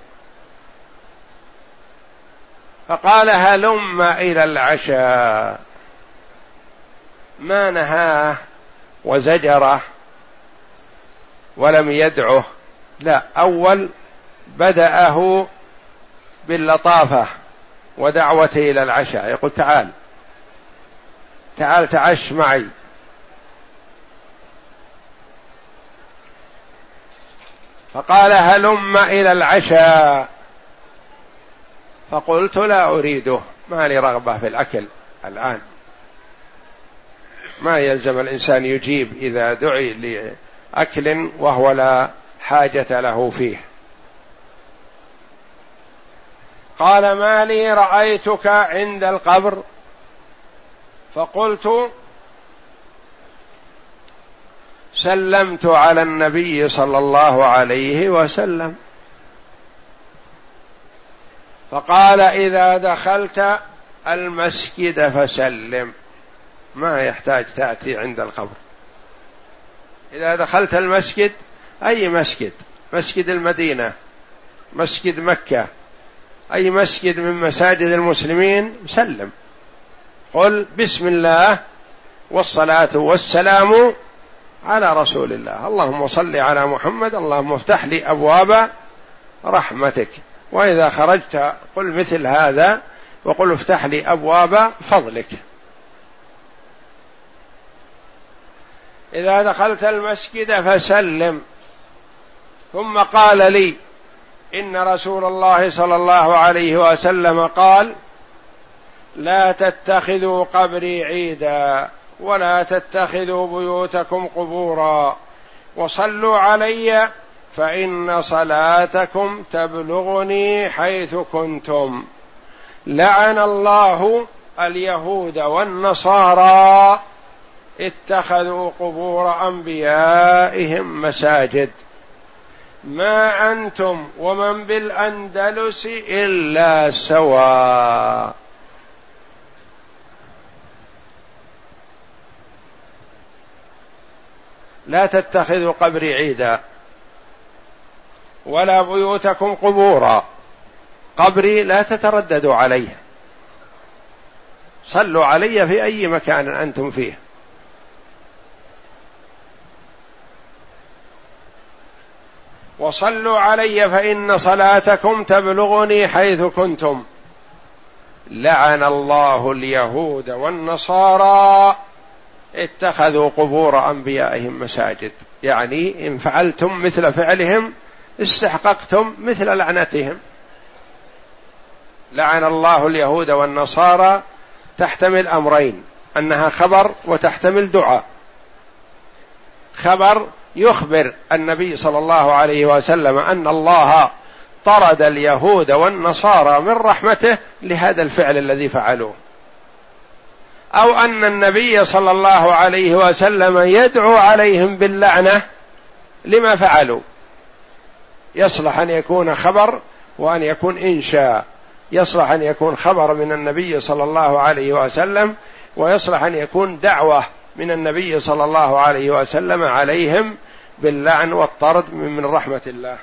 فقال هلم إلى العشاء. ما نهاه وزجره ولم يدعه. لا أول بدأه باللطافة ودعوته إلى العشاء. يقول تعال تعال تعش معي. فقال هلم إلى العشاء. فقلت لا أريده ما لي رغبة في الأكل الآن. ما يلزم الإنسان يجيب إذا دعي لأكل وهو لا حاجة له فيه. قال ما لي رأيتك عند القبر؟ فقلت سلمت على النبي صلى الله عليه وسلم. فقال إذا دخلت المسجد فسلم. ما يحتاج تأتي عند القبر. إذا دخلت المسجد أي مسجد؟ مسجد المدينة مسجد مكة أي مسجد من مساجد المسلمين؟ سلم قل بسم الله والصلاة والسلام على رسول الله. اللهم صل على محمد اللهم افتح لي أبواب رحمتك. وإذا خرجت قل مثل هذا وقل افتح لي أبواب فضلك. إذا دخلت المسجد فسلم. ثم قال لي إن رسول الله صلى الله عليه وسلم قال لا تتخذوا قبري عيدا ولا تتخذوا بيوتكم قبورا وصلوا علي فإن صلاتكم تبلغني حيث كنتم. لعن الله اليهود والنصارى اتخذوا قبور أنبيائهم مساجد. ما أنتم ومن بالأندلس إلا سواء. لا تتخذوا قبري عيدا ولا بيوتكم قبورا. قبري لا تترددوا عليه. صلوا علي في أي مكان أنتم فيه. وصلوا علي فإن صلاتكم تبلغني حيث كنتم. لعن الله اليهود والنصارى. اتخذوا قبور أنبيائهم مساجد. يعني إن فعلتم مثل فعلهم استحققتم مثل لعنتهم. لعن الله اليهود والنصارى تحتمل أمرين أنها خبر وتحتمل دعاء. خبر يخبر النبي صلى الله عليه وسلم أن الله طرد اليهود والنصارى من رحمته لهذا الفعل الذي فعلوه. أو أن النبي صلى الله عليه وسلم يدعو عليهم باللعنة لما فعلوا. يصلح أن يكون خبر وأن يكون إنشاء. يصلح أن يكون خبر من النبي صلى الله عليه وسلم ويصلح أن يكون دعوة. من النبي صلى الله عليه وسلم عليهم باللعن والطرد من رحمة الله.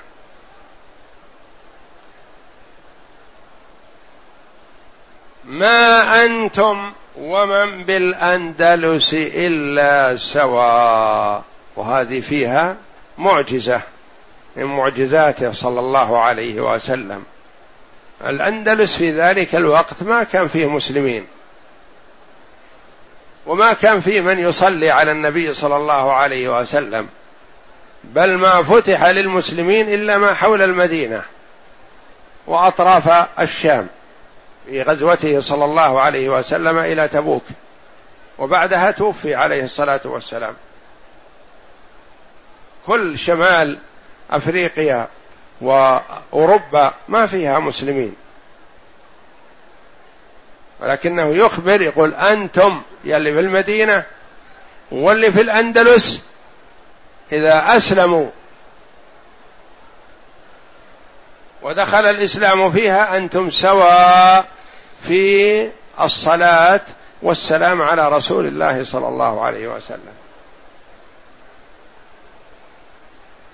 ما أنتم ومن بالأندلس إلا سواء. وهذه فيها معجزة من معجزاته صلى الله عليه وسلم. الأندلس في ذلك الوقت ما كان فيه مسلمين. وما كان فيه من يصلي على النبي صلى الله عليه وسلم. بل ما فتح للمسلمين إلا ما حول المدينة وأطراف الشام في غزوته صلى الله عليه وسلم إلى تبوك. وبعدها توفي عليه الصلاة والسلام. كل شمال أفريقيا وأوروبا ما فيها مسلمين. ولكنه يخبر يقول أنتم يلي في المدينة واللي في الأندلس إذا أسلموا ودخل الإسلام فيها أنتم سواء في الصلاة والسلام على رسول الله صلى الله عليه وسلم.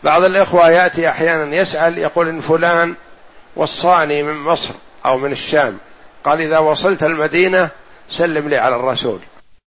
بعض الإخوة يأتي أحيانا يسأل يقول إن فلان وصاني من مصر أو من الشام. قال إذا وصلت المدينة سلم لي على الرسول.